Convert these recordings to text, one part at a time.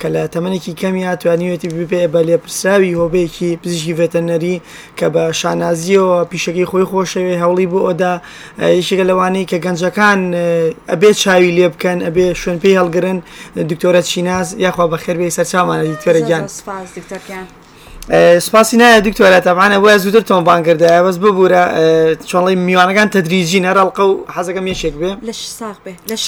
کە لە تەمەنێکی کەمیا توانیوێتی ببێ بە لێپرسراوی هۆبەیەکی پزیشکی ڤێتەرنەری کە بە شانازییەوە پیشەکەی خۆی خۆشەوێ هەوڵی بۆ ئەودا یەکێکە لەوانەی کە گەنجەکان ئەبێ چاوی لێ بکەن ئەبێ شوێن پێی هەڵگرن دکتۆرە چیناز یاخوا بەخێربێ سەرچاومانە دیتەرە گیان سپاسی نایە دکتۆرە تەبانە بۆە زووتر تۆم بانکردایە بەس ببوورە چۆنڵی میوانەکان تەدریجی نەرەڵقە و حەزەکەم یەشێک بێ لەش ساغ بێ لەش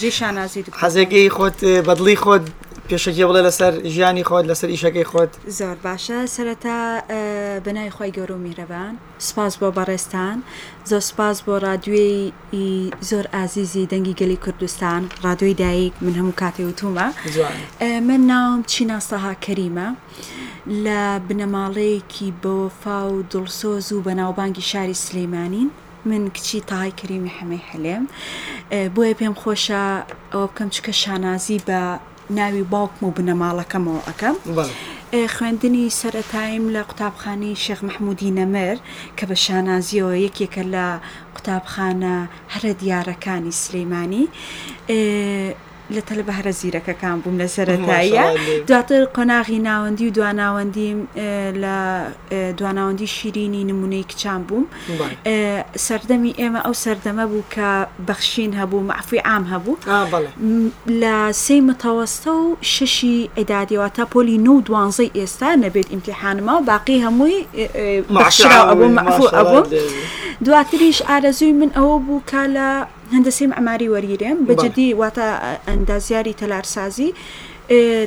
جیشانازی حەزەکەی خۆت بەدڵی خۆت پێشەکی بڵێ لەسەر ژیانی خۆت لەسەر ئیشەکەی خۆت زۆر باشە سەرەتا بەنای خی گەورە و میرەبان سپاس بۆ بەڕێزتان. زۆر سپاس بۆ ڕادوێی زۆر ئازیزی دەنگی گەلی کوردستان ڕادوێی دایک من هەموو کاتێ وتومە من ناوم چینا سەها کەریمە لە بنەماڵەیەکی بەوەفا و دڵسۆز و بەناوبانگی شاری سلیمانین من کچی تاهای کەریمی حەمەی حەلێم بۆیە پێم خۆشە ئەوە بکەم چکە شانازی بە ناوی باوکم و بنەماڵەکەمەوە ئەکەم خوێندنی سەرەتایم لە قوتابخانی شێخ مححمودی نەمر کە بە شانازیەوە یەکێکە لە قوتابخانە هەرە دیارەکانی سلەیمانی لە تەلە بە هەرە زیرەکەکان بووم لە سەرەتاییە دواتر قۆناغی ناوەندی و دواناوەندیم لە دواناوەندی شیرینی نمونەی کچان بووم سەردەمی ئێمە ئەو سەردەمە بوو کە بەخشین هەبوو مەعفوی عام هەبوو لە سێ متەوەستە و شەشی ئەدادیەوە تا پۆلی نو دوانزەی ئێستا نەبێت ئیمتحانمە و باقی هەمووی ئەبوو دواتریش ئارەزوی من ئەوە بوو کە لە هەندەسیم ئەماری وەریرێم بەجددی واتە ئەندازیاری تەلارسازی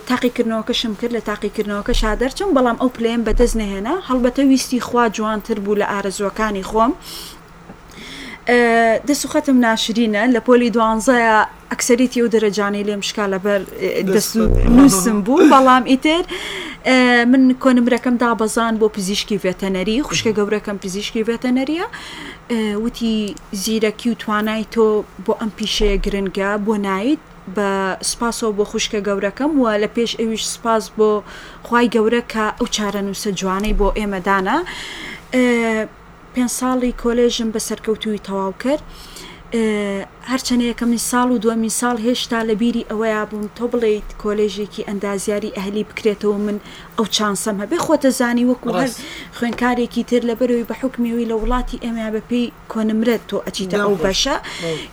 تاقیکردنەوەکەشم کرد، لە تاقیکردنەوەکەشا دەرچووم، بەڵام ئەو پلەیەم بەدەست نەهێنا، هەڵبەتە ویستی خوا جوانتر بوو لە ئارەزووەکانی خۆم. دەست و خەتم ناشرینە، لە پۆلی دوانزەیا ئەکسەریتی ئەو دەرەجانەی لێم شکا لەبەر دەستنووسم بوو، بەڵام ئیتر من کۆنمرەکەم دابەزاند بۆ پزیشکی ڤێتەنەری، خوشکە گەورەکەم پزیشکی ڤێتەنەرییە، وتی زیرەکی و توانای تۆ بۆ ئەم پیشەیە گرنگە، بۆ نایت؟ بە سوپاسەوە بۆ خوشکە گەورەکەم و لە پێش ئەویش سوپاس بۆ خوای گەورە کە ئەو چارەنووسە جوانەی بۆ ئێمە دانا پێنج ساڵی کۆلێژم بە سەرکەوتووی تەواو کرد هەرچەنە یەکەمین ساڵ و دووەمین ساڵ هێشتا لە بیری ئەوەیە بووم تۆ بڵێیت کۆلێژێکی ئەندازیاری ئەهلی بکرێتەوە من ئەو چانسەم هەبێ خۆتە زانی وەکو هەر خوێنکارێکی تر لە بەرەوەی بە حکمەوەی لە وڵاتی ئێمە بەپی کۆنمرەت تۆ ئەچیتە ئەو بەشە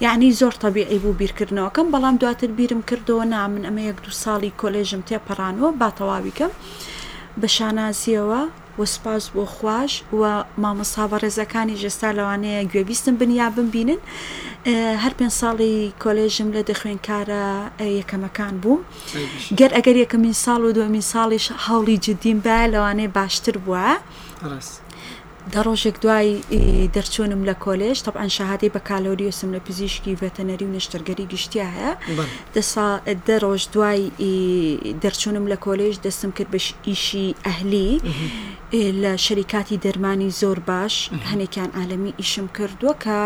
یعنی زۆر تەبیعی بوو بیرکردنەوەکەم بەڵام دواتر بیرم کردەوە نا من ئەمە یەک دو ساڵی کۆلێژم تێپەڕانەوە با تەواویکەم بە شانازیەوە وەسپاس بۆ خوش و مامۆسا بە ڕێزەکانی ژێستا لەوانەیە گوێبیستم بنیا بمبینن هەر پێ ساڵی کۆلێژم لە دەخوێنکارە یەکەمەکان بووم گەر ئەگەر یەکەمین ساڵ و دومین ساڵیش هەوڵی جدیم بە لەوانەیە باشتر بووە. دە ڕۆژێک دوای دەرچوونم لە کۆلێژ تەبعەن شەهادەی بەکالۆریۆسم لە پزیشکی ڤێتەنەری و نەشتەرگەری گشتیا هەیە دە ڕۆژ دوای دەرچوونم لە کۆلێژ دەستم کرد بە ئیشی ئەهلی لە شەریکاتی دەرمانی زۆر باش هەنێکیان عالەمی ئیشم کردووە کە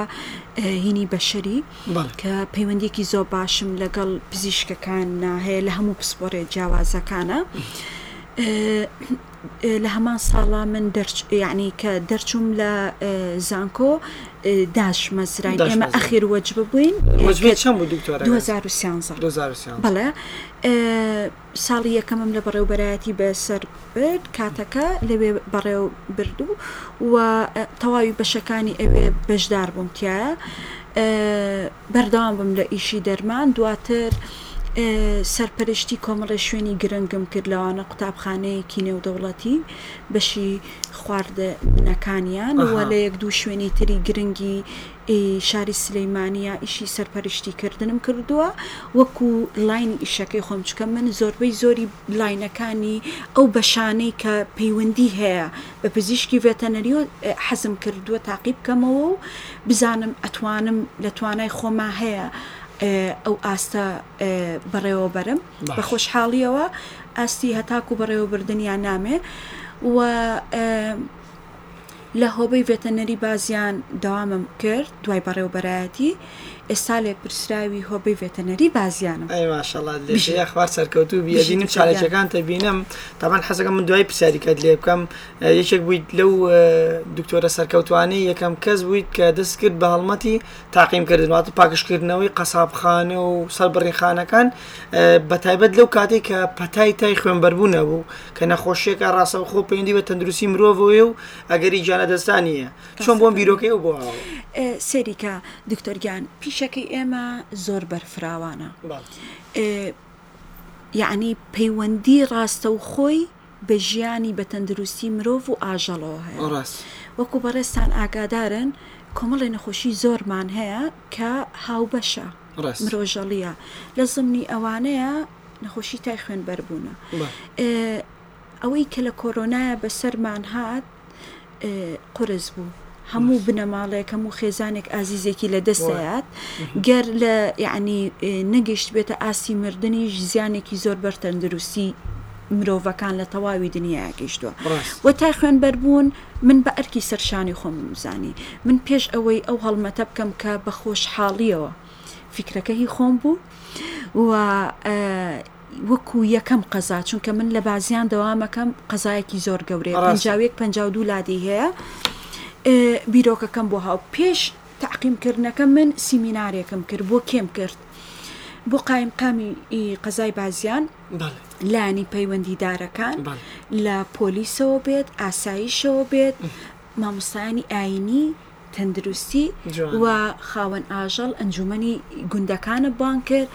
هینی بەشەری کە پەیوەندێکی زۆر باشم لەگەڵ پزیشکەکان هەیە لە هەموو پسپۆرێ جیاوازەکانە. لە هەمان ساڵا من دەرچ یعنی کە دەرچووم لە زانکۆ داشمەزراین ئێمە ئەخیر وەجب بووین بەڵێ ساڵی یەکەمم لە بەڕێوبەرایەتی بەسەر برد کاتەکە لەوێ بەڕێو بردو و تەواوی بەشەکانی ئەوێ بەشدار بووم تایە بەردەوام بم لە ئیشی دەرمان، دواتر سەرپەرشتی کۆمەڵێ شوێنی گرنگم کرد لەوانە قوتابخانەیەکی نێودەوڵەتی بەشی خواردنەکانیان و لە یەک دوو شوێنی تری گرنگی شاری سلیمانیا ئیشی سەرپەرشتی کردنم کردووە وەکو لاینی ئیشەکەی خۆم چکە من زۆربەی زۆری لاینەکانی ئەو بەشانەی کە پەیوەندی هەیە بە پزیشکی ڤێتەنەریۆ حەزم کردووە تاقی بکەمەوە و بزانم ئەتوانم لە توانای خۆما هەیە ئەو ئاستە بەڕێوە بەرم بە خۆشحاڵیەوە ئاستی هەتاکو و بەڕێوەبردنیان نامێ و لە هۆبەی ڤێتەنەری بازیان داوامم کرد دوای بەڕێوبەرایەتی ئێستا لێپرسراوی هۆبەی ڤێتەنەری بازیانم. ئەی ماشەڵا لێت بژی. بێ خوارد سەرکەوتوو بی بژی ئەبینم دکتۆر گیان. چالاکیەکانتە بینم تابان حەزەکەم من دوای پرسیاریکەت لێ بکەم اه، یەکێک بوویت لەو اه، دکتۆرە سەرکەوتوانەی یەکەم کەس بوویت کە دەست کرد بە هەڵمەتی تاقیم کردن واتە پاکژکردنەوەی قەسابخانە و سەربڕی خانەکان اه، بە تایبەت لەو کاتەی کە پەتای تای خوێنبەربوو نەبوو کە نەخۆشیەکە ڕاستەوخۆ پەیوەندی بە تەندروستی مرۆڤەوەیە و ئەگەری گیانلەدەستدانیە چۆن بۆم بیرۆکەی و بۆ سەریکە دکتۆرگیان پیشەکەی ئێمە زۆر بەرفراوانە یعنی پەیوەندی ڕاستە و خۆی بە ژیانی بە تەندروستی مرۆڤ و ئاژەڵەوە هەیە وەکو بەڕێستان ئاگادارن کۆمەڵی نەخۆشی زۆرمان هەیە کە هاوبەشە مرۆژەڵیە لە زمنی ئەوانەیە نەخۆشی تای خوێن بەربوونە ئەوەی کە لە کۆرۆنایە بەسەرمان هات قورس بوو هەموو بنەماڵەیەک هەموو خێزانێک ئازیزێکی لە دەستدایات گەر لە یعنی نەگەشت بێتە ئاستی مردنی ژزیانێکی زۆر بەر تەندروستی مرۆڤەکان لە تەواوی دنیا گەیشتووە و تا خوێنبەربوون من بە ئەرکی سەرشانی خۆم زانی من پێش ئەوەی ئەو هەڵمەتە بکەم کە بە خۆشحاڵیەوە فیکرەکە هی خۆم بوو و وەکو یەکەم قەزا چونکە من لە بازیان دەوامەکەم قەزایەکی زۆر گەورەیە پەنجا و یەک پەنجا و دوو لادی هەیە بیرۆکەکەم بۆ هاو پێش تاقیمکردنەکە من سیمینارێکم کرد بۆ کێم کرد بۆ قایم قامی قەزای بازیان لانی پەیوەندیدارەکان لە پۆلیسەوە بێت ئاساییشەوە بێت مامۆستایانی ئایینی، تەندروستی و خاوەن ئاژەڵ، ئەنجوومەنی گوندەکانم بانگ کرد،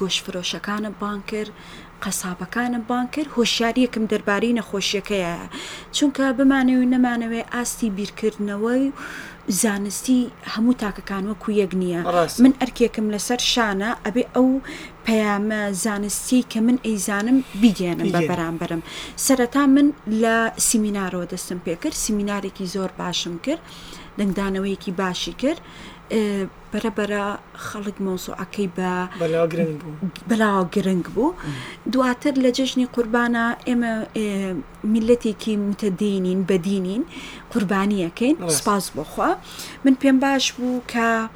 گۆشتفرۆشەکانم بانگ کرد، قەسابەکانم بانگ کرد، هۆشیارییەکم دەربارەی نەخۆشییەکەیە چونکە بمانەوێ نەمانەوێ ئاستی بیرکردنەوە و زانستی هەموو تاکەکان وەکوو یەک نییە، من ئەرکێکم لەسەر شانە ئەبێ ئەو پەیامە زانستیەی کە من ئەیزانم بیگەیەنم بە بەرامبەرم سەرەتا من لە سیمینارەوە دەستم پێکرد سیمینارێکی زۆر باشم کرد دەنگدانەوەیەکی باشی کرد بەرەبەرە خەڵک مۆزوعەکەی بە بەلاوە گرنگ بوو دواتر لە جژنی قوربانە ئێمە میلەتێکی متەدینین بەدینین قوربانیەکەین سپاس بۆخوا من پێم باش بوو کە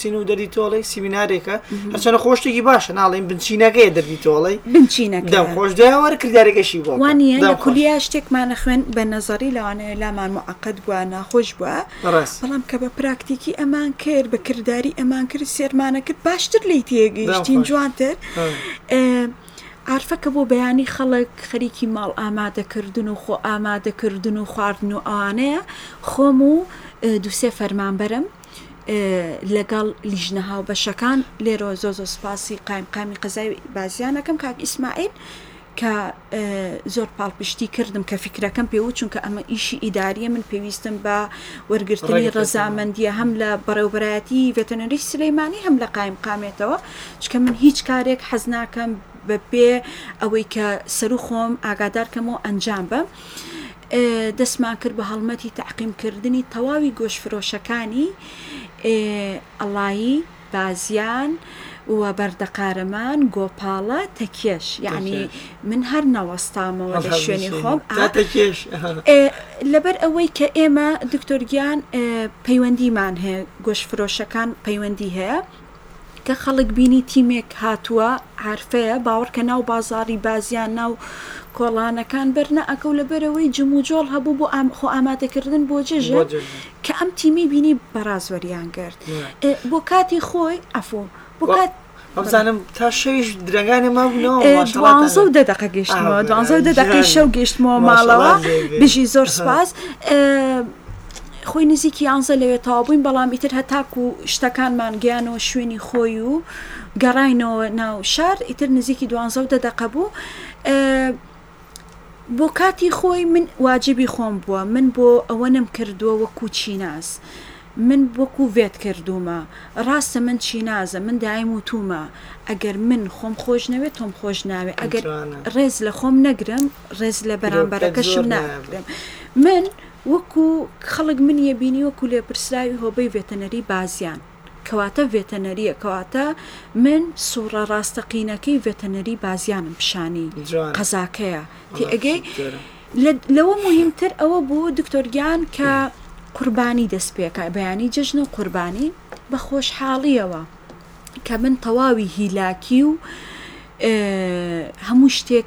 سینو دەردی تۆڵەی سیمینارێکە هەرچەنە خۆ شتێکی باشە ناڵێن بنچینەکەی دەردی تۆڵەی بنچینەکە دەم خۆش داوەرە کردارەکەشی بۆ وانە لە کولیا شتێکمانە خوێن بە نەزەری لەوانەیە لامان معقد بووە ناخۆش بووە بەڵام کە بە پراکتیکی ئەمان کرد بە کردداری ئەمان کرد سێرمانە کرد باشتر لی تێگەیشتین جوانتر ئارفەکە بۆ بەیانی خەڵک خەریکی ماڵ ئامادەکردن و خۆ ئامادەکردن و خواردن و ئەوانەیە خۆم و دووسێ فەرمانبەرم لەگەڵ لیژنە هاوبەشەکان لێرۆ زۆ زۆ سپاسی قایم قامی قەزای بازیانەکەم کاک ئیسماعیل کە زۆر پاڵپشتی کردم کە فکرەکەم پێ و چونکە ئەمە ئیشی ئیداریە من پێویستم بە وەرگرتنی ڕزامەندیە هەم لە بەڕێوبەرایەتی ڤێتەنەری سلەیمانی هەم لە قایم قامێتەوە چکە من هیچ کارێک حەزناکەم بە پێ ئەوەی کە سەرو خۆم ئاگادارکەمەوە ئەنجام بە. دەستمان کرد بە هەڵمەتی تەعقیم کردنی تەواوی گۆشت فرۆشەکانی، ئەڵایی، بازیان، و، بەردە قارەمان، گۆپاڵە، تەکیەش، یەعنی من هەر نەوەستامەوە لە شوێنی خۆم، لەبەر ئەوەی کە ئێمە دکتۆر گیان پەیوەندیمان هەیە گۆشت فرۆشەکان پەیوەندی هەیە. کە خەڵک بینی تیمێک هاتوە عارفەیە باوەڕکە ناو بازاڕی بازیان ناو کۆڵانەکان بەرنە ئەکەو لە بەرەوەی جموجۆڵ هەبوو بۆ ئام خۆ ئامادەکردن بۆ جەژن کە ئەم تیمی بینی بەڕازوەریان کرد بۆ کاتی خۆی ئەفۆ بۆ کات بزانم تا شەویش درەنگانە ماونەوەزە و دەدەقە گەشتمەوە دوانزە و دەدەقی شەو گەشتمەوە ماڵەوە بژی زۆر سپاس خۆی نزیکی یانزە لەوێ تەوا بووین بەڵام ئیتر هەتاکو شتەکانمان گەیانەوە شوێنی خۆی و گەڕینەوە ناو شار ئیتر نزیکی دوانزە و دەدەقە بوو بۆ کاتی خۆی من واجبی خۆم بووە من بۆ ئەوە نەم کردووە وەکو چیناز من وەکو ڤێت کردوومە ڕاستە من چینازە من دایم و توومە ئەگەر من خۆم خۆش نەوێت تۆم خۆش ناوێت ئەگەر ڕێز لە خۆم نەگرم ڕێز لە بەرامبەرەکەشم ناگرم من وەکو خەڵک منیە بینی وەکو لێپرسراوی هۆبەی ڤێتەنەری بازیان کەواتە ڤێتەنەریە کەواتە من سوڕە ڕاستەقینەکەی ڤێتەنەری بازیانم پیشانی قەزاکەیە تێئەگەی لەوە مهمتر ئەوە بوو دکتۆر گیان کە قوربانی دەست پێکە بەیانی جەژن و قوربانی بە خۆشحاڵیەوە کە من تەواوی هیلاکی و هەموو شتێک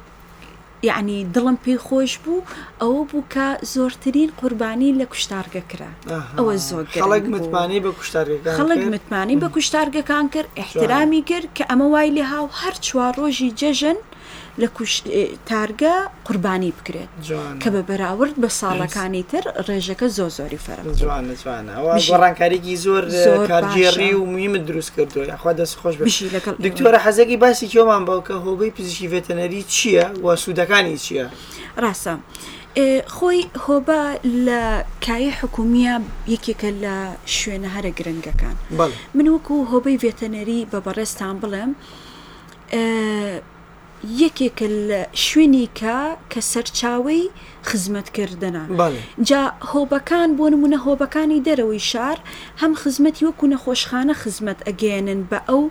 یەعنی دڵم پێی خۆش بوو ئەوە بوو کە زۆرترین قوربانی لە کوشتارگە کرا ئەوە زۆر خەڵک متمانەی بە کوشتارگەکان خەڵک متمانەی بە کوشتارگەکان کرد احترامی کرد کە ئەمە وای لێ هاو هەر چوار ڕۆژی جەژن لە تارگە قوربانی بکرێت کە بە بەراورد بە ساڵەکانی تر ڕێژەکە زۆ زۆری فەرق جوانە جوان گۆڕانکاریی زۆر کارگێڕی و مهمە دروست کردو یاخوا دەست خۆش بشی لەگەڵ دکتۆرە حەزەکی باسی کێوان باوکە هۆبەی پزیشکی ڤێتەنەری چییە و سوودەکانی چییە؟ ڕاستە خۆی هۆبە لە کای حکومیە یەکێکە لە شوێنە هەرە گرنگەکان من وەکو هۆبەی ڤێتەنەری بە بەڕێستان بڵێم یەکێکە لە شوێنی کە کە سەرچاوەی خزمەتکردنە جا هۆبەکان بۆ نمونە هۆبەکانی دەرەوەی شار هەم خزمەتی وەکو نەخۆشخانە خزمەت ئەگەێنن بە ئەو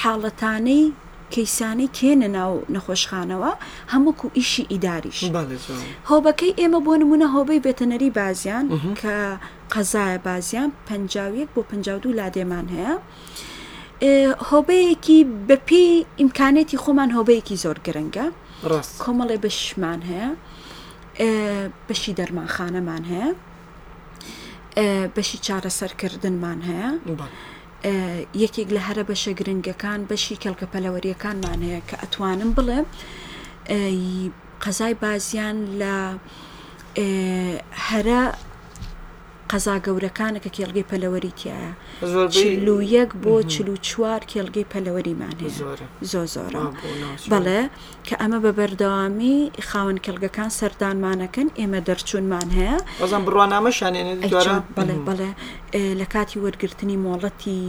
حاڵەتانەی کەیسانی کێنە ناو نەخۆشخانەوە هەمووکو ئیشی ئیداریش هۆبەکەی ئێمە بۆ نمونە هۆبەی بێتەنەری بازیان کە قەزایە بازیان پ یەک بۆ پ دوو لادێمان هەیە هۆبەیەکی بەپی ئیمکانێتی خۆمان هۆبەیەکی زۆر گرنگە کۆمەڵێ بەشمان هەیە بەشی دەرمانخانەمان هەیە بەشی چارەسەرکردنمان هەیە یەکێک لە هەرە بەشە گرنگەکان بەشی کەلکە پەلەوەریەکانمان هەیە کە ئەتوانم بڵێ قەزای بازیان لە هەرە قەزا گەورەکانە کە کێڵگەی پەلەوەری تایە چل و یەک بۆ چل و چوار کێڵگەی پەلەوەریمان هەیە زۆ زۆرە بەڵێ کە ئەمە بە بەردەوامی خاوەن کێڵگەکان سەردانمانەکەن ئێمە دەرچوونمان هەیە بەزان بڕوانامەشانێن بەڵێ بەڵێ لە کاتی وەرگرتنی مۆڵەتی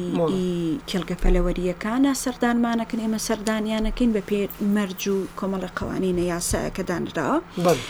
کێڵگە پەلەوەریەکانە سەردانمانەکەن ئێمە سەردانیانەکەین بە پێ مەرج و کۆمەڵە قوانینە یاسایەکە دانراوە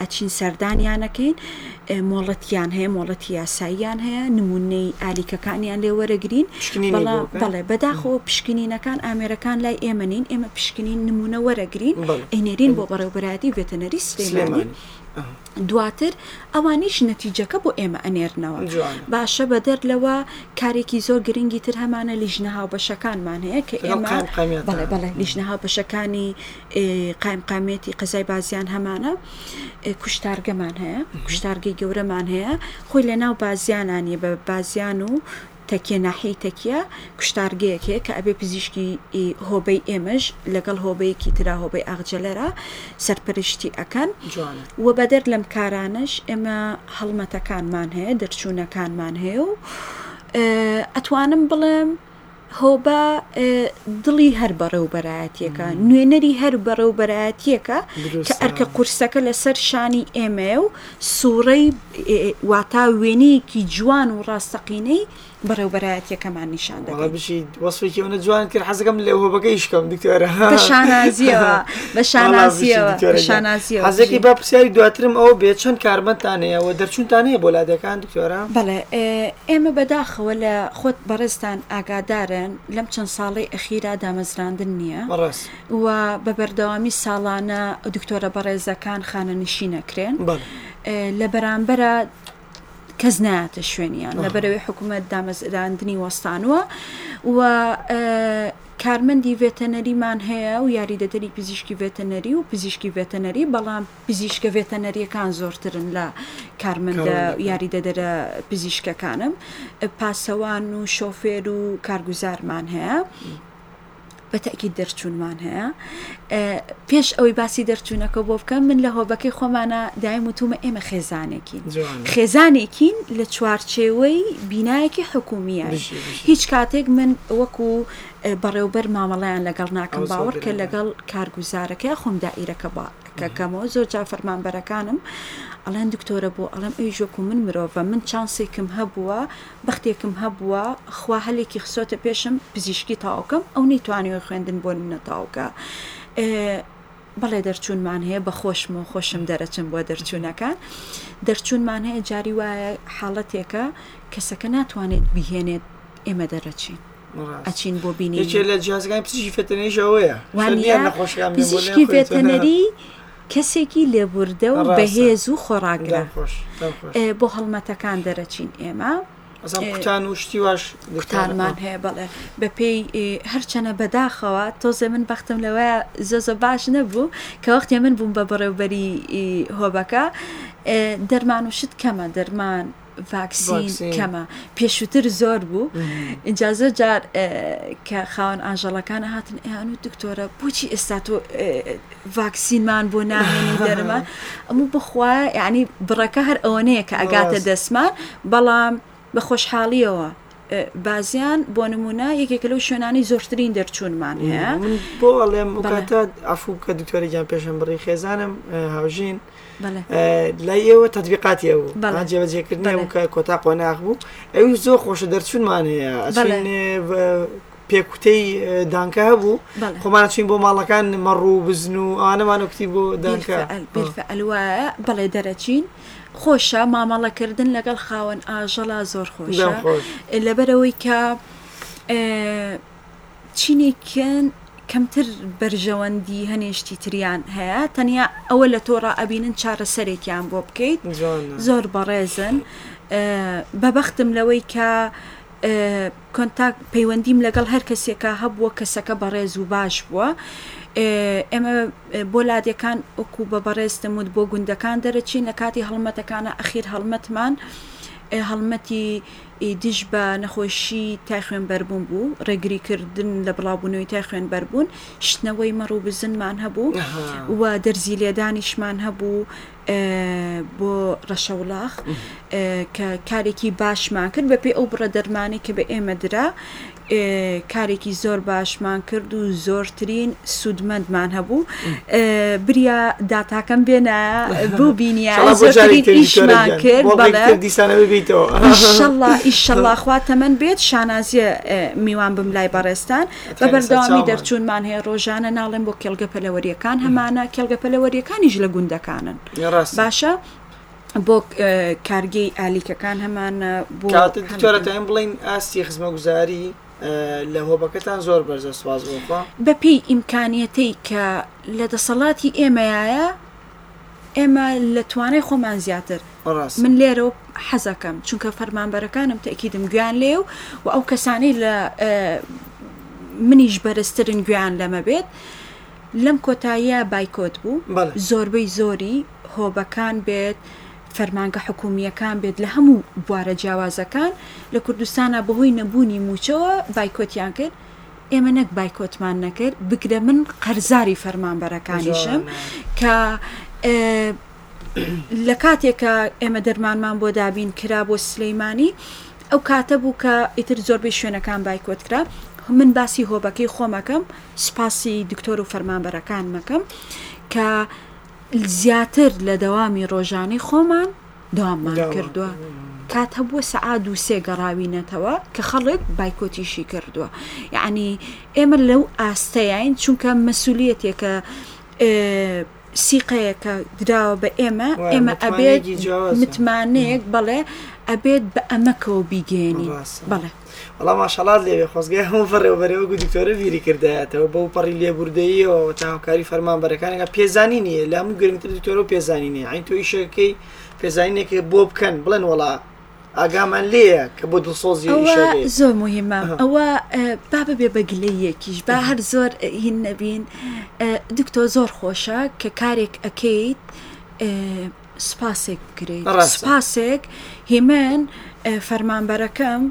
ئەچین سەردانیان ئەکەین مۆڵەتیان هەیە مۆڵەتی یاساییان هەیە نمونەی ئالیکەکانیان لێ وەرەگرین بەڵێ بەداخەوە پشکنینەکان ئامێرەکان لای ئێمە نین ئێمە پشکنین نمونە وەرەگرین ئەینێرین بۆ بەڕێوبەرایەتی ڤێتەنەری سلێمانی دواتر ئەوانیش نەتیجەکە بۆ ئێمە ئەنێرنەوە باشە بە دەر لەوە کارێکی زۆر گرنگی تر هەمانە لیژنە هاوبەشەکانمان هەیە کە ئێمە بەڵێ بەڵێ لیژنە هاوبەشەکانی قایمقامیەتی قەزای بازیان هەمانە کوشتارگەمان هەیە کوشتارگەی گەورەمان هەیە خۆی لە ناو بازیانانی بە بازیان و تەکیە ناحی تەکیە کوشتارگەیەک هەیە کە ئەبێ پزیشکی هۆبەی ئێمەش لەگەڵ هۆبەیەکی تررا هۆبەی ئاغجلەرە سەرپەرشتی ئەەکەن و بەدەر لەم کارانەش ئێمە هەڵمەتەکانمان هەیە دەرچوونەکانمان هەیە و ئەتوانم بڵێم هۆبە دڵی هەر بەڕێوبەرایەتیەکە، نوێنەری هەر بەڕێوبەرایەتیەکە کە ئەرکە قورسەکە لەسەر شانی ئێمەیە و سوڕەی واتا وێنەیەکی جوان و ڕاستەقینەی بەڕێوبەرایەتیەکەمان نیشان دەدەن. جوان کرد حەزەکەم لە هۆبەکەی شکم دکتۆرە حەزەکی با پرسیاری دواترم ئەو بێ چەند کارمەتانەیە و دەرچوونتانەیە بۆ لادەکان دکتۆرە بەڵێ. ئێمە بەداخەوە لە خۆت بەڕێزتان ئاگادارن لەم چەند ساڵەی ئەخیرا دامەزراندن نییە بەڕاست و بە بەردەوامی ساڵانە دکتۆرە بەڕێزەکان خانەنشین ئەکرێن بەڵێ لە بەرامبەرا کەس نایەتە شوێنیان ئەها. لەبەرەوەی حکوومەت دامەزراندنی وەستانوە و ئە، کارمەندی ڤێتەنەریمان هەیە و یاریدەدەری پزیشکی ڤێتەنەری و پزیشکی ڤێتەنەری بەڵام پزیشکە ڤێتەنەریەکان زۆرترن لە کارمەندە یاریدەدەرە پزیشکەکانم پاسەوان و شۆفێر و کارگوزارمان هەیە بەتەکی دەرچوونمان هەیە پێش ئەوەی باسی دەرچوونەکە بۆ بکەم من لە هۆبەکەی خۆمانە دایم وتومە ئێمە خێزانێکین خێزانێکین لە چوارچێوەی بینایەکی حکومیە هیچ کاتێک من وەکو بەڕێوبەر مامەڵیان لەگەڵ ناکەم باوەڕکە لەگەڵ کارگوزارەکە خۆم دائیرەکە کە کەمەوە زۆر جا فەرمانبەرەکانم ئەڵێن دکتۆرە بۆ ئەڵێم ئەوی ژۆکو من مرۆڤە من چانسێکم هەبووە بەختێکم هەبووە خوا هەلێکی خسۆتە پێشم پزیشکی تاوکەم ئەو نەیتوانیوە خوێندن بۆ منە تاوکە بەڵێ دەرچوونمان هەیە بە خۆشم و خۆشم دەرەچم بۆ دەرچوونەکان دەرچوونمان هەیە جاری وایە حاڵەتێکە کەسەکە ناتوانێت بهێنێت ئێمە دەرەچین ئەچین بۆ بینی پزیشکی ڤێتەنەری کەسێکی لێبوردە و بەهێز و خۆراگرە بۆ هەڵمەتەکان دەرەچین ئێمە کوتان و شتی واش کوتانمان هەیە بڵێ بەپێی هەرچەنە بەداخەوە تۆزێ من بەختم لەوە زۆزە باش نەبوو کە وەختی من بووم بە بەڕێوبەری هۆبەکە دەرمان و شت کەمە دەرمان ڤاکسین کەمە پێشووتر زۆر بوو اینجا زۆر جار کە خاوەن ئاژەڵەکان هاتن ئەیان و دکتۆرە بۆچی ئێستا تۆ ڤاکسینمان بۆ ناهێنی دەرمە ئەمە بخوا یعنی بڕەکە هەر ئەوەنەیە کە ئەگاتە دەستمان بەڵام بە خۆشحاڵیەوە بازیان بۆ نمونە یەکێکە لەو شوێنانی زۆرترین دەرچوونمان هەیە بۆ ئەڵێم کاتە ئەفو کە دکتۆرەگیان پێشم بڕی خێزانم هاوژین لای ئێوە تدبیقاتی ئەو جێبەجێکردنی و کە کۆتا قۆناغ بوو ئەو زۆر خۆشە دەرچوونمان هەیە پێکوتەی دانکە هەبوو خۆمان چین بۆ ماڵەکان مەڕوو بزن و ئانەمانە کوتی بۆ دانکە بەڵێ دەرەچین خۆشە مامەڵەکردن لەگەڵ خاوەن ئاژەڵا زۆر خۆشە لەبەرەوەی کە چینێکن کەمتر بەرژەوەندی هەنێشتی تریان هەیە تەنیا ئەوە لە تۆڕا ئەبینن چارەسەرێکیان بۆ بکەیت زۆر بەڕێزن بەبختم لەوەی کە کۆنتاکت، پەیوەندیم لەگەڵ هەر کەسێکا هەبووە کەسەکە بەڕێز و باش بووە ئێمە بۆ لادێکان وەکو بە بەڕێزتم وت بۆ گوندەکان دەرەچین لە کاتی هەڵمەتەکانە ئەخیر هەڵمەتمان هەڵمەتی دژ بە نەخۆشی تای خوێن بەربوون بوو ڕێگری کردن لە بڵاوبوونەوەی تای خوێن بەربوون شتنەوەی مەڕ و بزنمان هەبوو و دەرزی لێدانیشمان هەبوو بۆ ڕەشەوڵاخ کە کارێکی باشمان کرد بە پێی ئەو بڕە دەرمانی کە بە ئێمە درا کارێکی زۆر باشمان کرد و زۆرترین سوودمەندمان هەبوو بریا داتاکەم بێنە بۆ بینیشمان کرد ئیشەڵا ئیشەڵا خوا تەمەەن بێت شانازیە میوان بم لای بەڕێستان بە بەردەوامی دەرچوونمان هەیە ڕۆژانە ناڵێن بۆ کێڵگە پەلەوەریەکان هەمانە کێڵگە پەلەوەریەکانیش لە گوندەکانن باشە بۆ کارگەی ئالیکەکان هەمان بۆتەیم بڵین ئاستی خزمەگوزاری لە هۆبەکەتان زۆر بەرزە سواز بۆخوا بەپی ئیمکانیەتەی کە لە دەسەڵاتی ئێمەیە ئێمە لە توانای خۆمان زیاتر من لێرە و حەزەکەم چونکە فەرمانبەرەکانم تەکیدم گویان لێ و و ئەو کەسانی لە منیش بەرزترن گویان لەمە بێت لەم کۆتاییە بایکۆت بوو زۆربەی زۆری هۆبەکان بێت فەرمانگە حکومیەکان بێت لە هەموو بوارە جیاوازەکان لە کوردستانە بەهۆی نەبوونی موچەوە بایکۆتیان کرد ئێمە نەک بایکۆتمان نەکرد بگرە من قەرزاری فەرمانبەرەکانیشم کە لە کاتێکە ئێمە دەرمانمان بۆ دابین کرا بۆ سلەیمانی ئەو کاتە بوو کە ئیتر زۆربەی شوێنەکان بایکۆت کرا من باسی هۆبەکەی خۆمەکەم سپاسی دکتۆر و فەرمانبەرەکان مەکەم کە زیاتر لە دەوامی ڕۆژانی خۆمان داواممان کردووە، کات هەبووە سەعات دوو سێ گەڕاوینەتەوە کە خەڵک بایکۆتیشی کردووە، یەعنی ئێمە لەو ئاستەیاین چونکە مەسوولیەتێکە سیقەیەکە دراوە بە ئێمە، ئێمە ئەبێت متمانەیەک بەڵێ ئەبێت بە ئەمەکەوە بیگەیەنین بەڵێ. وەڵا ماشەڵات لێبێ خۆزگای هەموو بەڕێوەبەرێ وەکو دکتۆرە بیری کردایەتەوە بەو پەڕی لێبوردەییەوە و تاوکاری فەرمانبەرەکانەکە پێزانی نییە لە هەموو گرنگتر دکتۆرە و پێزانی نیە ئەین تۆ ئیشەکەی پێزانینێکی بۆ بکەن بڵێن وڵا ئاگامان لێە کە بۆ دڵسۆزی زۆر مهمە ئەوە با ببێ بە گلەیەکیش با هەر زۆر هین نەبین دکتۆ زۆر خۆشە کە کارێک ئەەکەیت سپاسێک بکرێت سپاسێک هیمن فەرمانبەرەکەم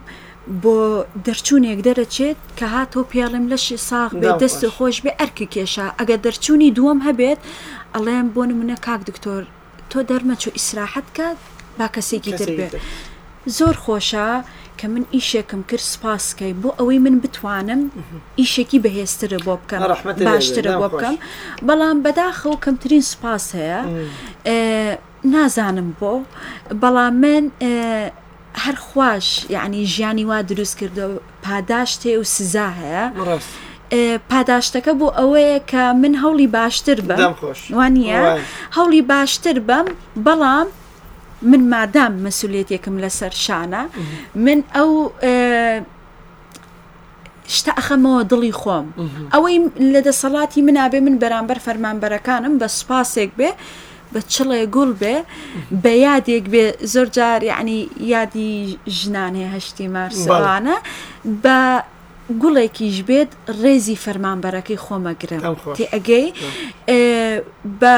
بۆ دەرچوونێک دەرەچێت کە هاتۆ پێڵم لەشی ساغ بێ دەستی خۆش بێ ئەرکی کێشا ئەگە دەرچوونی دووەم هەبێت ئەڵێم بۆ منە کاک دکتۆر تۆ دەرمەچوو ئیسراحەت کات با کەسێکی تر بێت. زۆر خۆشە کە من ئیشێکم کرد سوپاسکەی بۆ ئەوەی من بتوانم ئیشێکی بەهێزترە بۆ بکەم باشترە بۆ بکەم بەڵام بەداخە و کەمترین سوپاس هەیە نازانم بۆ بەڵام من هەر خوش یعنی ژیانی وا دروست کردو پاداشتێ و سزا هەیە پاداشتەکە بۆ ئەوەیە کە من هەوڵی باشتر بەم وانە هەوڵی باشتر بەم بەڵام من مادام مەسولێتێکم لەسەر شانە من ئەو شتە ئەخەمەوە دڵی خۆم ئەوەی لە دەسەڵاتی منابێ من بەرامبەر فەرمانبەرەکانم بە سوپاسێک بێ بە چڵێ گوڵ بێ بە یادێک بێ زۆر جار یعنی یادی ژنان هەیە هەشتی مارسوانە بە گوڵێکیش بێت ڕێزی فەرمانبەرەکەی خۆمەگرم تێ ئەگەی بە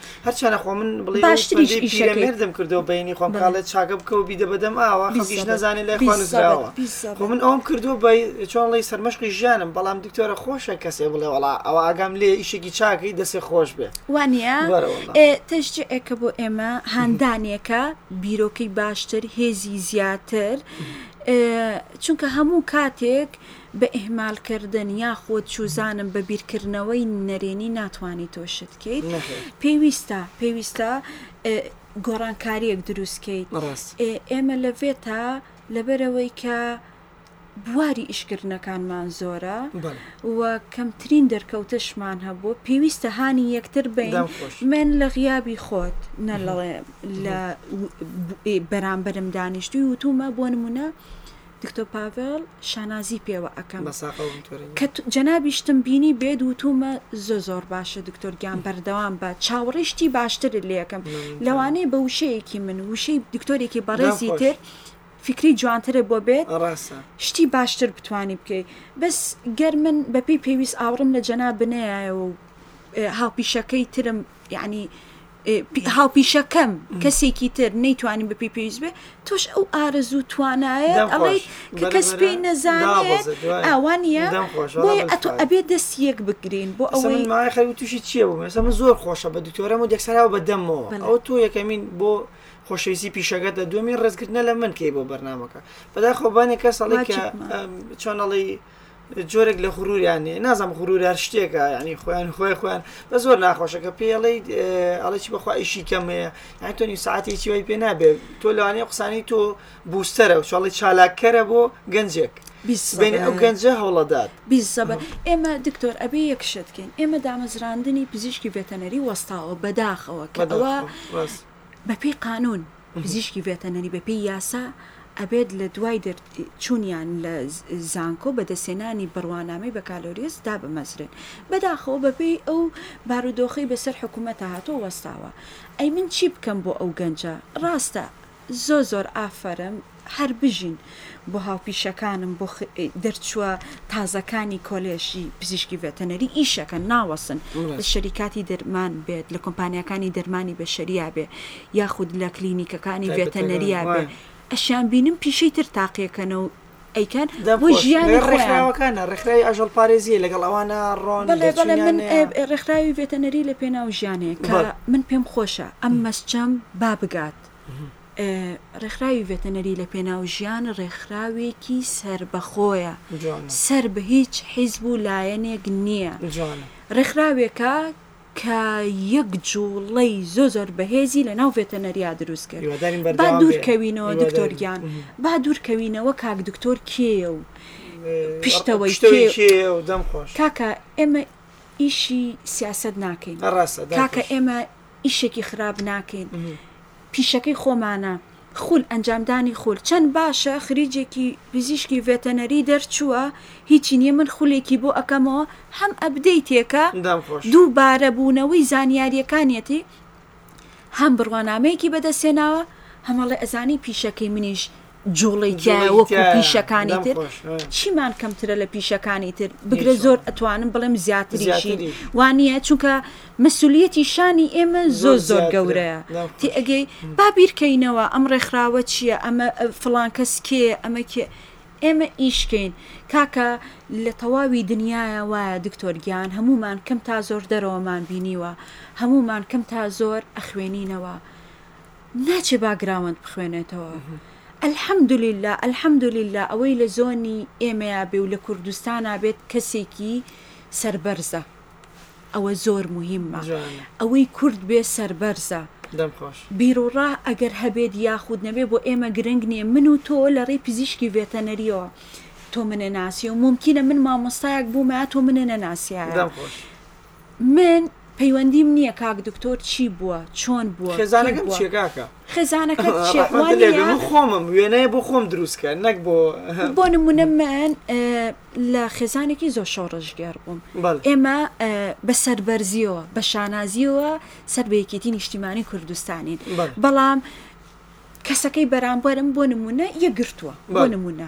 هەرچەنە خۆ من بڵێ باشتریش باشتریش ئیشەکەی. پیرەمێردم کردەوە بەینی خۆم بەڵێ. کاڵێ چاکە بکەوە بیدە بەدەم ئاوا خەڵکیش بیسەبر، نەزانێ لای خوا بیسەبر، نووسراوە بیسەبر. خۆ من ئەوەم کردووە بە چۆن ڵی سەرمەشقی ژیانم بەڵام دکتۆرە خۆشە کەسێ بڵێ وەڵا ئەوە ئاگام لێ ئیشێکی چاکەی دەسێ خۆش بێ وانە بەرە وەڵا. ئێ تەشجیعێکە بۆ ئێمە هاندانێکە بیرۆکەی باشتر هێزی زیاتر ئێ چونکە هەموو کاتێک بە ئیهمالکردن یاخود چوزانم بە بیرکردنەوەی نەرێنی ناتوانی تۆ شت کەیت پێویستە پێویستە گۆڕانکاریەک دروست کەیت ئێمە لە ڤێتا لەبەرەوەی کە بواری ئیشکردنەکانمان زۆرە و کەمترین دەرکەوتەشمان هەبوو پێویستە هاانی یەکتر بین من لە غیابی خۆت نە لە بەرامبەرم دانیشتوی وتومە بۆ نمونە دکتۆر پاڤێڵ شانازی پێوە ئەکەم کە جەنابی شتم بینی بێت وتومە زۆ زۆر باشە دکتۆر گیان بەردەوام بە چاوەڕیشتی باشتر لەکەم لەوانەیە بە وشەیەکی من وشەی دکتۆرێکی بەڕێزی تر فکری جوانترە بۆ بێت شتی باشتر بتانی بکەیت بەس گەر من بەپی پێویست ئاوڕم لە جەنا بنەیەوە و هاوپیشەکەی ترم یعنی هاوپیشەکەم کەسێکی تر نەیتوانین بە پێی پێویست بێ تۆش ئەو ئارەزوو توانایە ئەڵێ کە کەس پێی نەزانێت ئەوانە بۆی ئەتۆ ئەبێ دەست یەک بگرین بۆ ئەوەی مای خەوی تووشی چیە بوو مەسە من زۆر خۆشە بە دکتۆرەم و دەکسراوە بە دەمەوە ئەو تۆ یەکەمین بۆ خۆشەویستی پیشەکەت لە دومی ڕێزگرتنە لە من کەی بۆ بەرنمەکە بەداخۆبانێک کە سەڵی چۆنەڵی جۆرێک لە غروریان نیە نازم غرور هەر شتێکە ینی خۆیان خۆی خۆیان بە زۆر ناخۆشەکە پێڵی ئەڵێکی بەخوا ئیشی کەمەیە یان تۆنی ساعتی چی وای پێ نابێت تۆ لەوانەیە قسانی تۆ بوستەرە و چاڵی چالاککەرە بۆ گەنجێک بین ئەو گەنجە هەوڵەدات بیزەبە ئێمە دکتۆر ئەبێ یەکشتکەین ئێمە دامەزراندنی پزیشکی ڤێتەنەری وەستاوە بەداخەوە کە ئەوە بەپی قانون پزیشکی ڤێتەنەری بەپێی یاسا ئەبێت لە دوای دەرچوونیان لە زانکۆ بەدەستهێنانی بڕوانامەی بەکالۆریۆس دابمەزرێن بەداخەوە بەپێی ئەو بارودۆخەی بەسەر حکومەتا هاتوە وەستاوە ئەی من چی بکەم بۆ ئەو گەنجە ڕاستە زۆر زۆر ئافەرم. هەر بژین بۆ هاوپیشەکانم بۆ دەرچووە تازەکانی کۆلێژی پزیشکی ڤێتەنەری ئیشەکەن ناوەستن لە شەریکاتی دەرمان بێت لە کۆمپانیاکانی دەرمانی بەشەریا بێ یاخود لە کلینیکەکانی ڤێتەنەریا بێ ئەشیان بینم پیشەی تر تاقیەکەنە و ئەیکەن بۆ ژیانی ڕێکخراوەکانە ڕێکخراوی ئاژەڵ پارێزیە لەگەڵ ئەوانە ڕۆن من ڕێکخراوی ڤێتەنەری لە پێناو ژیانەیە کە من پێم خۆشە ئەم مەسجەم با بگات ڕێکخراوی ڤێتەنەری لە پێناو ژیان ڕێکخراوێکی سربەخۆیە سەر بە هیچ حیزب و لایەنێک نییە ڕێکخراوێکە کە یەک جوڵەی زۆ زۆر بەهێزی لە ناو ڤێتەنەریا دروست کرد با دوورکەوینەوە دکتۆرگیان با دوورکەوینەوە کاک دکتۆر کێ و پشتەوەی کاکە ئێمە ئیشی سیاست ناکەین ڕاستە کاکە ئێمە ئیشێکی خراپ ناکەین پیشەکەی خۆمانە خول ئەنجامدانی خول چەند باشە خریجێکی پزیشکی ڤێتەنەری دەرچووە هیچی نیە من خولێکی بۆ ئەەکەمەوە هەم ئەبدەی تێکە دووبارە بوونەوەی زانیاریەکانیەتی هەم بڕوانامەیەکی بەدەستێناوە هەمەڵێ ئەزانی پیشەکەی منیش جوڵەی تایە وەکو پیشەکانی تر چیمان کەمترە لە پیشەکانی تر بگرە زۆر ئەتوانم بڵێم زیاتریشی وانە چونکە مەسولیەتی شانی ئێمە زۆر زۆر گەورەیە تی ئەگەی بابیرکەینەوە ئەم ڕێکخراوە چییە ئەمە فلان کەس کێ ئەمە کێ ئێمە ئیشکەین کاکە لە تەواوی دنیاە وایە دکتۆرگیان هەمومان کەم تا زۆر دەرەوەمان بینیوە هەمومان کەم تا زۆر ئەخوێنینەوە. ناچێ باگراوەند بخوێنێتەوە. الحمدللە الحمدللە ئەوەی لە زۆنی ئێمەیا بێ و لە کوردستانا بێت کەسێکی سەربەرزە ئەوە زۆر موهیممە ئەوەی کورد بێ سەربەرزە بیروڕا ئەگەر هەبێت یاخود نەبێ بۆ ئێمە گرنگ نییە من و تۆ لە ڕێی پزیشکی ڤێتەنەریەوە تۆ منە ناسی و ممکنە من مامۆستایەک بوومە تۆ منە نەناسیایە من پەیوەندیم نیە کاک دکتۆر چی بووە چۆن بووە خێزانەکەم چیە کاکە خێزانەکەت چیە من خۆمم وێنەیە بۆ خۆم دروستکە نەک بۆ بۆ نمونە من لە خێزانێکی زۆر شۆڕژگەر بووم ئێمە بە سەربەرزیەوە بە شانازیەوە سەر بەیەکێتی نیشتیمانی کوردستانین بەڵام کەسەکەی بەرامبەرم بۆ نمونە یەگرتووە بۆ نمونە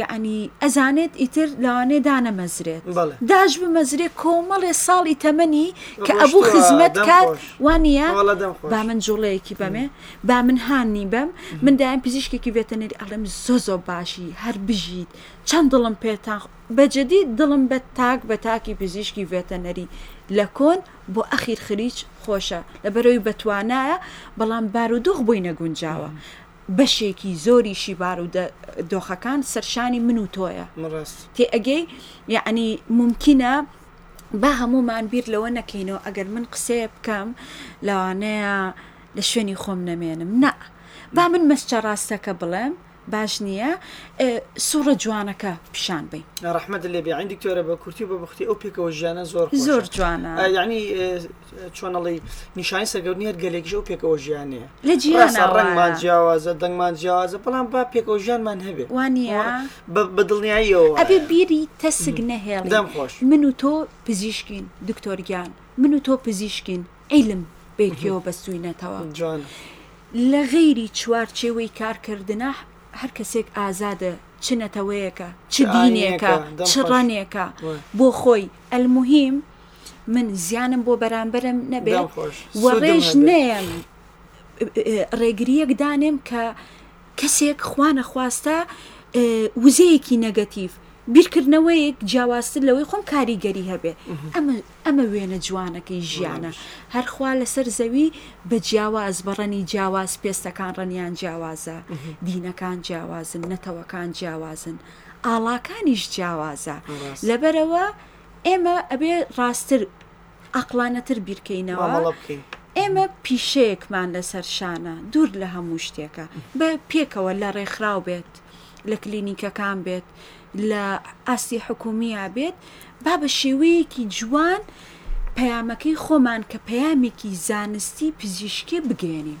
یەعنی ئەزانێت ئیتر لەوانەیە دانەمەزرێت بەڵێ. داش بمەزرێ کۆمەڵێ ساڵی تەمەنی کە ڕۆشتووە، ئەبوو خزمەت دەم کات خۆش. وا نییە؟ وەڵا دەم خۆش. با من جوڵەیەکی بەمێ با من هانی بەم من دایم پزیشکێکی ڤێتەنەری ئەڵێم زۆ زۆ باشی هەر بژیت چەند دڵم پێتان خۆ بە جدی دڵم بە تاک بە تاکی پزیشکی ڤێتەنەری لە کۆن بۆ ئەخیر خریچ خۆشە لەبەرەوەی بەتوانایە بەڵام بارودۆخ بۆی نەگونجاوە بەشێکی زۆریشی بارو دۆخەکان سەرشانی من و تۆیە تێ ئەگەی یعنی ممکنە با هەمومان بیر لەوە نەکەینەوە ئەگەر من قسەیە بکەم لەوانەیە لە شوێنی خۆم نەمێنم نا با من مەسچە ڕاستەکە بڵێم باش نییە سوڕە جوانەکە پیشان بین ڕحمەت لێ بیعین دکتۆرە بە کورتی بە بختی ئەو پێکەوە ژیانە زۆر زۆر جوانە ینی چۆنەڵی نیشانی سەگەونیەت گەلێکیش و پێکەوە ژیانەیە لە جیانڕەنگمان جیاوازە دەنگمان جیاوازە بەڵام با پێکەوە ژیانمان هەبێت وانە بە دڵنیاییەوە ئەبێ بیری تەسک نەهێڵ دەم خۆش من و تۆ پزیشکین دکتۆرگیان من و تۆ پزیشکین عیلم بێکیەوە بەستوینەتەوە جوان لە غەیری چوارچێوەی کارکردە هەر کەسێک ئازادە چ نەتەوەیەکە چ دینێکە چ ڕەنێکە بۆ خۆی ئەلمهیم من زیانم بۆ بەرامبەرم نەبێت وەڕێژ نەیەم ڕێگریەک دانێم کە کەسێک خوانە خواستە وزەیەکی نەگەتیف بیرکردنەوەیەک جیاوازتر لەوەی خۆم کاریگەری هەبێ ئەمە ئەمە وێنە جوانەکەی ژیانە هەرخوا لەسەر زەوی بە جیاواز بەڕەنی جیاواز پێستەکان ڕەنیان جیاوازە دینەکان جیاوازن نەتەوەکان جیاوازن ئاڵاکانیش جیاوازە لەبەرەوە ئێمە ئەبێ ڕاستتر عەقڵانەتر بیرکەینەوە ئێمە پیشەیەکمان لەسەر شانە دوور لە هەموو شتێکە بە پێکەوە لە ڕێکخراو بێت لە کلینیکەکان بێت لە ئاستی حکومیە بێت با بە شێوەیەکی جوان پەیامەکەی خۆمان کە پەیامێکی زانستی پزیشکی بگەێنین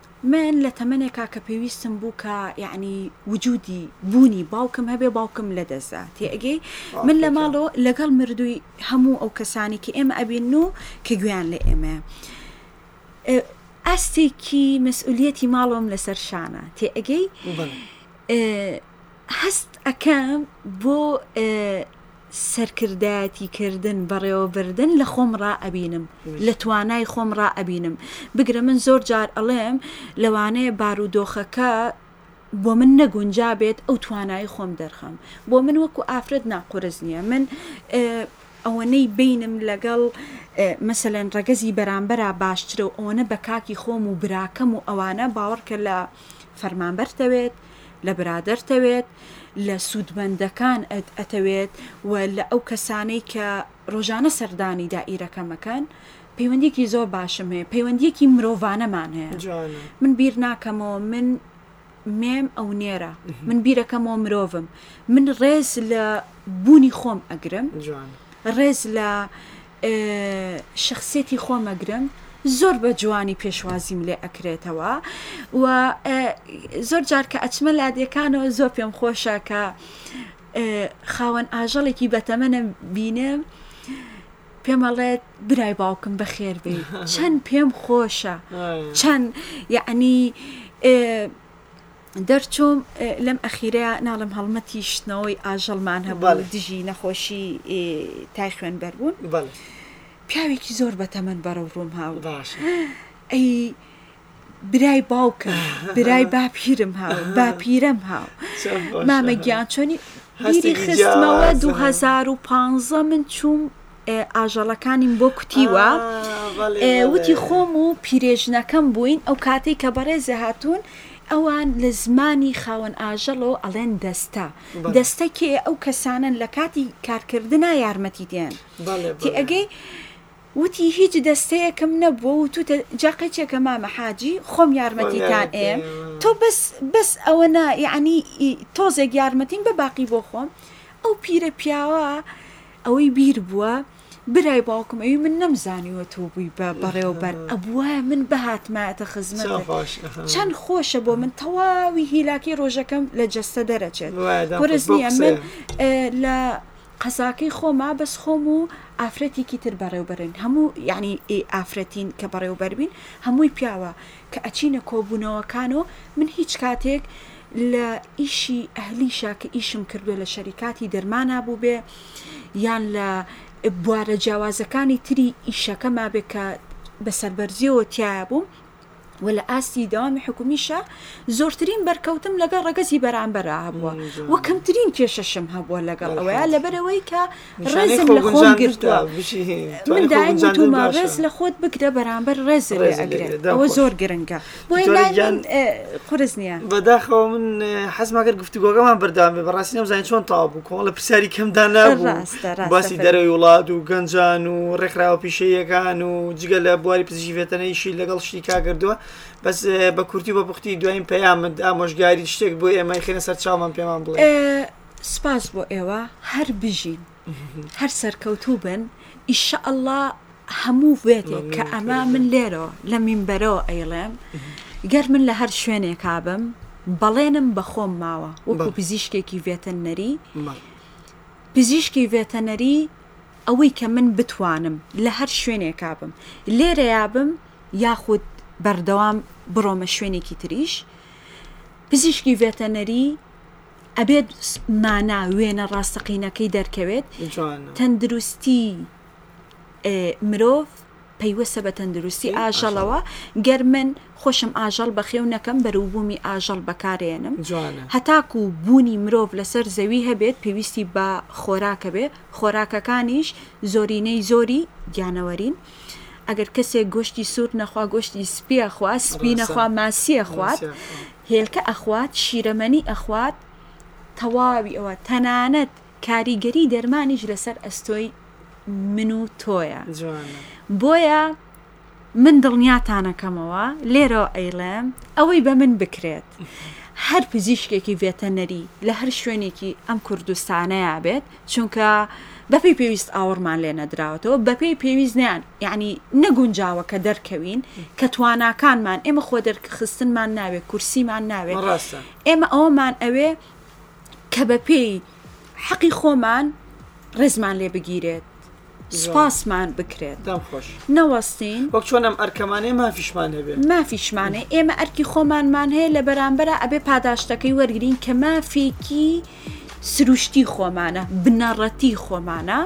من لە تەمەنێکا کە پێویستم بوو کە یەعنی وجودی بوونی باوکم هەبێ باوکم لە دەستدا تێئەگەی من لە ماڵۆ لەگەڵ مردووی هەموو ئەو کەسانی کە ئێمە ئەبین و کە گوێیان لە ئێمە ئاستێکی مەسئولیەتی ماڵۆم لەسەر شانە تێئەگەی هەست ئەکەم بۆ سەرکردایەتیکردن، بەڕێوەبردن لە خۆم ڕائەبینم، لە توانای خۆم ڕائەبینم. بگرە من زۆر جار ئەڵێم لەوانەیە بارودۆخەکە بۆ من نەگونجا بێت ئەو توانایی خۆم دەرخەم. بۆ من وەکو ئافرەت ناقورس نییە من ئەوەنەی بینم لەگەڵ مەسەلەن ڕەگەزی بەرامبەرا باشترە و ئەوەنە بە کاکی خۆم و براکەم و ئەوانە باوەڕکە لە فەرمانبەرتەوێت، لە برادەرتەوێت لە سوودمەندەکان ئەتەوێت و لە ئەو کەسانەی کە ڕۆژانە سەردانی دائیرەکەمەکەن پەیوەندیکی زۆر باشم هەیە پەیوەندیەکی مرۆڤانەمان هەیە من بیر ناکەمەوە من مێم ئەو نێرە من بیرەکەمەوە مرۆڤم من ڕێز لە بوونی خۆم ئەگرم ڕێز لە شەخسیەتی خۆم ئەگرم زۆر بە جوانی پێشوازیم لێ ئەکرێتەوە و زۆر جار کە ئەچمە لادێکانەوە زۆر پێم خۆشە کە خاوەن ئاژەڵێکی بەتەمەنە بینێم پێمەڵێت برای باوکم بەخێربێ چەند پێم خۆشە چەند یعنی دەرچووم لەم ئەخیرەیا ناڵم هەڵمەتی شتنەوەی ئاژەڵمان هەبوو دژی نەخۆشی تای خوێنبەر بوون پیاوێکی زۆر بەتەمەن بەرەو ڕووم هاو ئەی برای باوکە برای باپیرم هاو باپیرەم هاو مامە گیان چۆنی خستمەوە 2015 من چووم ئاژەڵەکانیم بۆ کوتیوە وتی خۆم و پیرێژنەکەم بووین ئەو کاتێک کە بەڕێزە هاتوون ئەوان لە زمانی خاوەن ئاژەڵۆ ئەڵێن دەستە دەستە کێ ئەو کەسانن لە کاتی کارکردنا یارمەتی دێن تی ئەگەی وتی هیچ دەستەیەکم نەبووە و تو جاقەچێکە مامە حاجی خۆم یارمەتیتان ئێ تۆ بەس بەس ئەوە نا یعنی تۆزێک یارمەتیم بە باقی بۆ خۆم ئەو پیرە پیاوە ئەوەی بیر بووە برای باوکم ئەوی من نەمزانیوە تۆ بووی بە بەڕێوەبەر ئەبوایە من بهاتمایەتە خزمەتت باش ئەها چەند خۆشە بۆ من تەواوی هیلاکی ڕۆژەکەم لە جەستە دەرەچێت وایە دام قورس بەو نییە من قسەیە اه، لە قەزاکەی خۆما بەس خۆم و ئافرەتێکی تر بەڕێوبەرین هەموو یعنی ئافرەتین کە بەڕێوبەربین هەمووی پیاوە کە ئەچینە کۆبوونەوەکان و من هیچ کاتێک لە ئیشی ئەهلیشا کە ئیشم کردووە لە شەریکاتی دەرمانا بووبێ یان لە بوارە جیاوازەکانی تری ئیشەکە مابێ کە بە سەربەرزیەوە تایە بووم و لە ئاستی داوامی حکومیشە زۆرترین بەرکەوتم لەگەڵ ڕگەزی بەرامبەر هەبووە و کەمترین کێشەشم هەبووە لەگەڵ ئەوەیە لەبەرەوەی کە نیشانەی خۆ گونجان گرتوە من دایم وتومە ڕێز لە خۆت بگرە بەرامبەر ڕێز ئەوە زۆر گرنگە بۆی قرس نییە بەداخەوە من حەزماگەر گفتوگۆگەمان بەردام بێ بەڕاستی نەمزانین چۆن تاو بوو کۆڵ لە پرسیاری کەمدا نابوو باسی دەرەوەی وڵات و گەنجان و ڕێکخراوە پیشەیەکان و جگە لە بواری پزیشی فێتەنەیشی لەگەڵ شتی کاگردووە بەس بە کورتی بە پوختی دوایین پەیامد ئامۆژگاری شتێک بۆ ئێمە خێنە سەر چاومان پێمان بڵێ سپاس بۆ ئێوە هەر بژین هەر سەرکەوتوو بن ئیشەئەڵا هەموو بێتێک کە ئەمە من لێرەوە لە مینبەرەوە ئەیڵێم گەر من لە هەر شوێنێکا بم بەڵێنم بە خۆم ماوە وەکو پزیشکێکی ڤێتەنەری پزیشکی ڤێتەنەری ئەوەی کە من بتوانم لە هەر شوێنێکا بم لێرەیا بم یاخود بەردەوام بڕۆمە شوێنێکی تریش پزیشکی ڤێتەنەری ئەبێت مانا وێنە ڕاستەقینەکەی دەرکەوێت تەندروستی مرۆڤ پەیوەسە بە تەندروستی ئاژەڵەوە گەر من خۆشم ئاژەڵ بەخێو نەکەم بەروبوومی ئاژەڵ بەکارێنم هەتاکو و بوونی مرۆڤ لەسەر زەوی هەبێت پێویستی بە خۆراکە بێ خۆراکەکانیش زۆرینەی زۆری گیانەوەرین. ئەگەر کەسێک گۆشتی سوور نەخوا گۆشتی سپیە خوا سپی نەخوا ماسیە خوات هێلکە ئەخوات شیرەمەنی ئەخوات تەواوی ئەوە تەنانەت کاریگەری دەرمانیش لەسەر ئەستۆی من و تۆیە بۆیە من دڵنیاتانەکەمەوە لێرەوە ئەیڵێم ئەوەی بە من بکرێت هەر پزیشکێکی ڤێتەنەری لە هەر شوێنێکی ئەم کوردستانەیە بێت چونکە بەپێی پێویست ئاوڕمان لێ نەدراوەتەوە بەپێی پێویست نیان یعنی نەگونجاوە کە دەرکەوین کە تواناکانمان ئێمە خۆ دەرخستنمان ناوێت کورسیمان ناوێت ڕاستە ئێمە ئەومان ئەوێ کە بەپێی حەقی خۆمان ڕێزمان لێ بگیرێت سوپاسمان بکرێت دەم خۆش نەوەستین وەک چۆن ئەم ئەرکەمانێ مافیشمان هەبێت مافیشمانێ ئێمە ئەرکی خۆمانمان هەیە لە بەرامبەرە ئەبێ پاداشتەکەی وەرگین کە مافێکی سروشتی خۆمانە بنەڕەتی خۆمانە.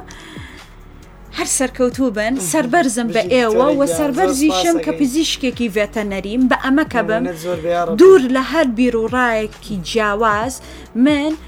هەر سەرکەوتوو بن سربەرزم بە ئێوە و سربەرزیشم کە پزیشکێکی ڤێتە نەریم بە ئەمەکە بم دوور لە هەر بیرروڕایەکی جیاواز من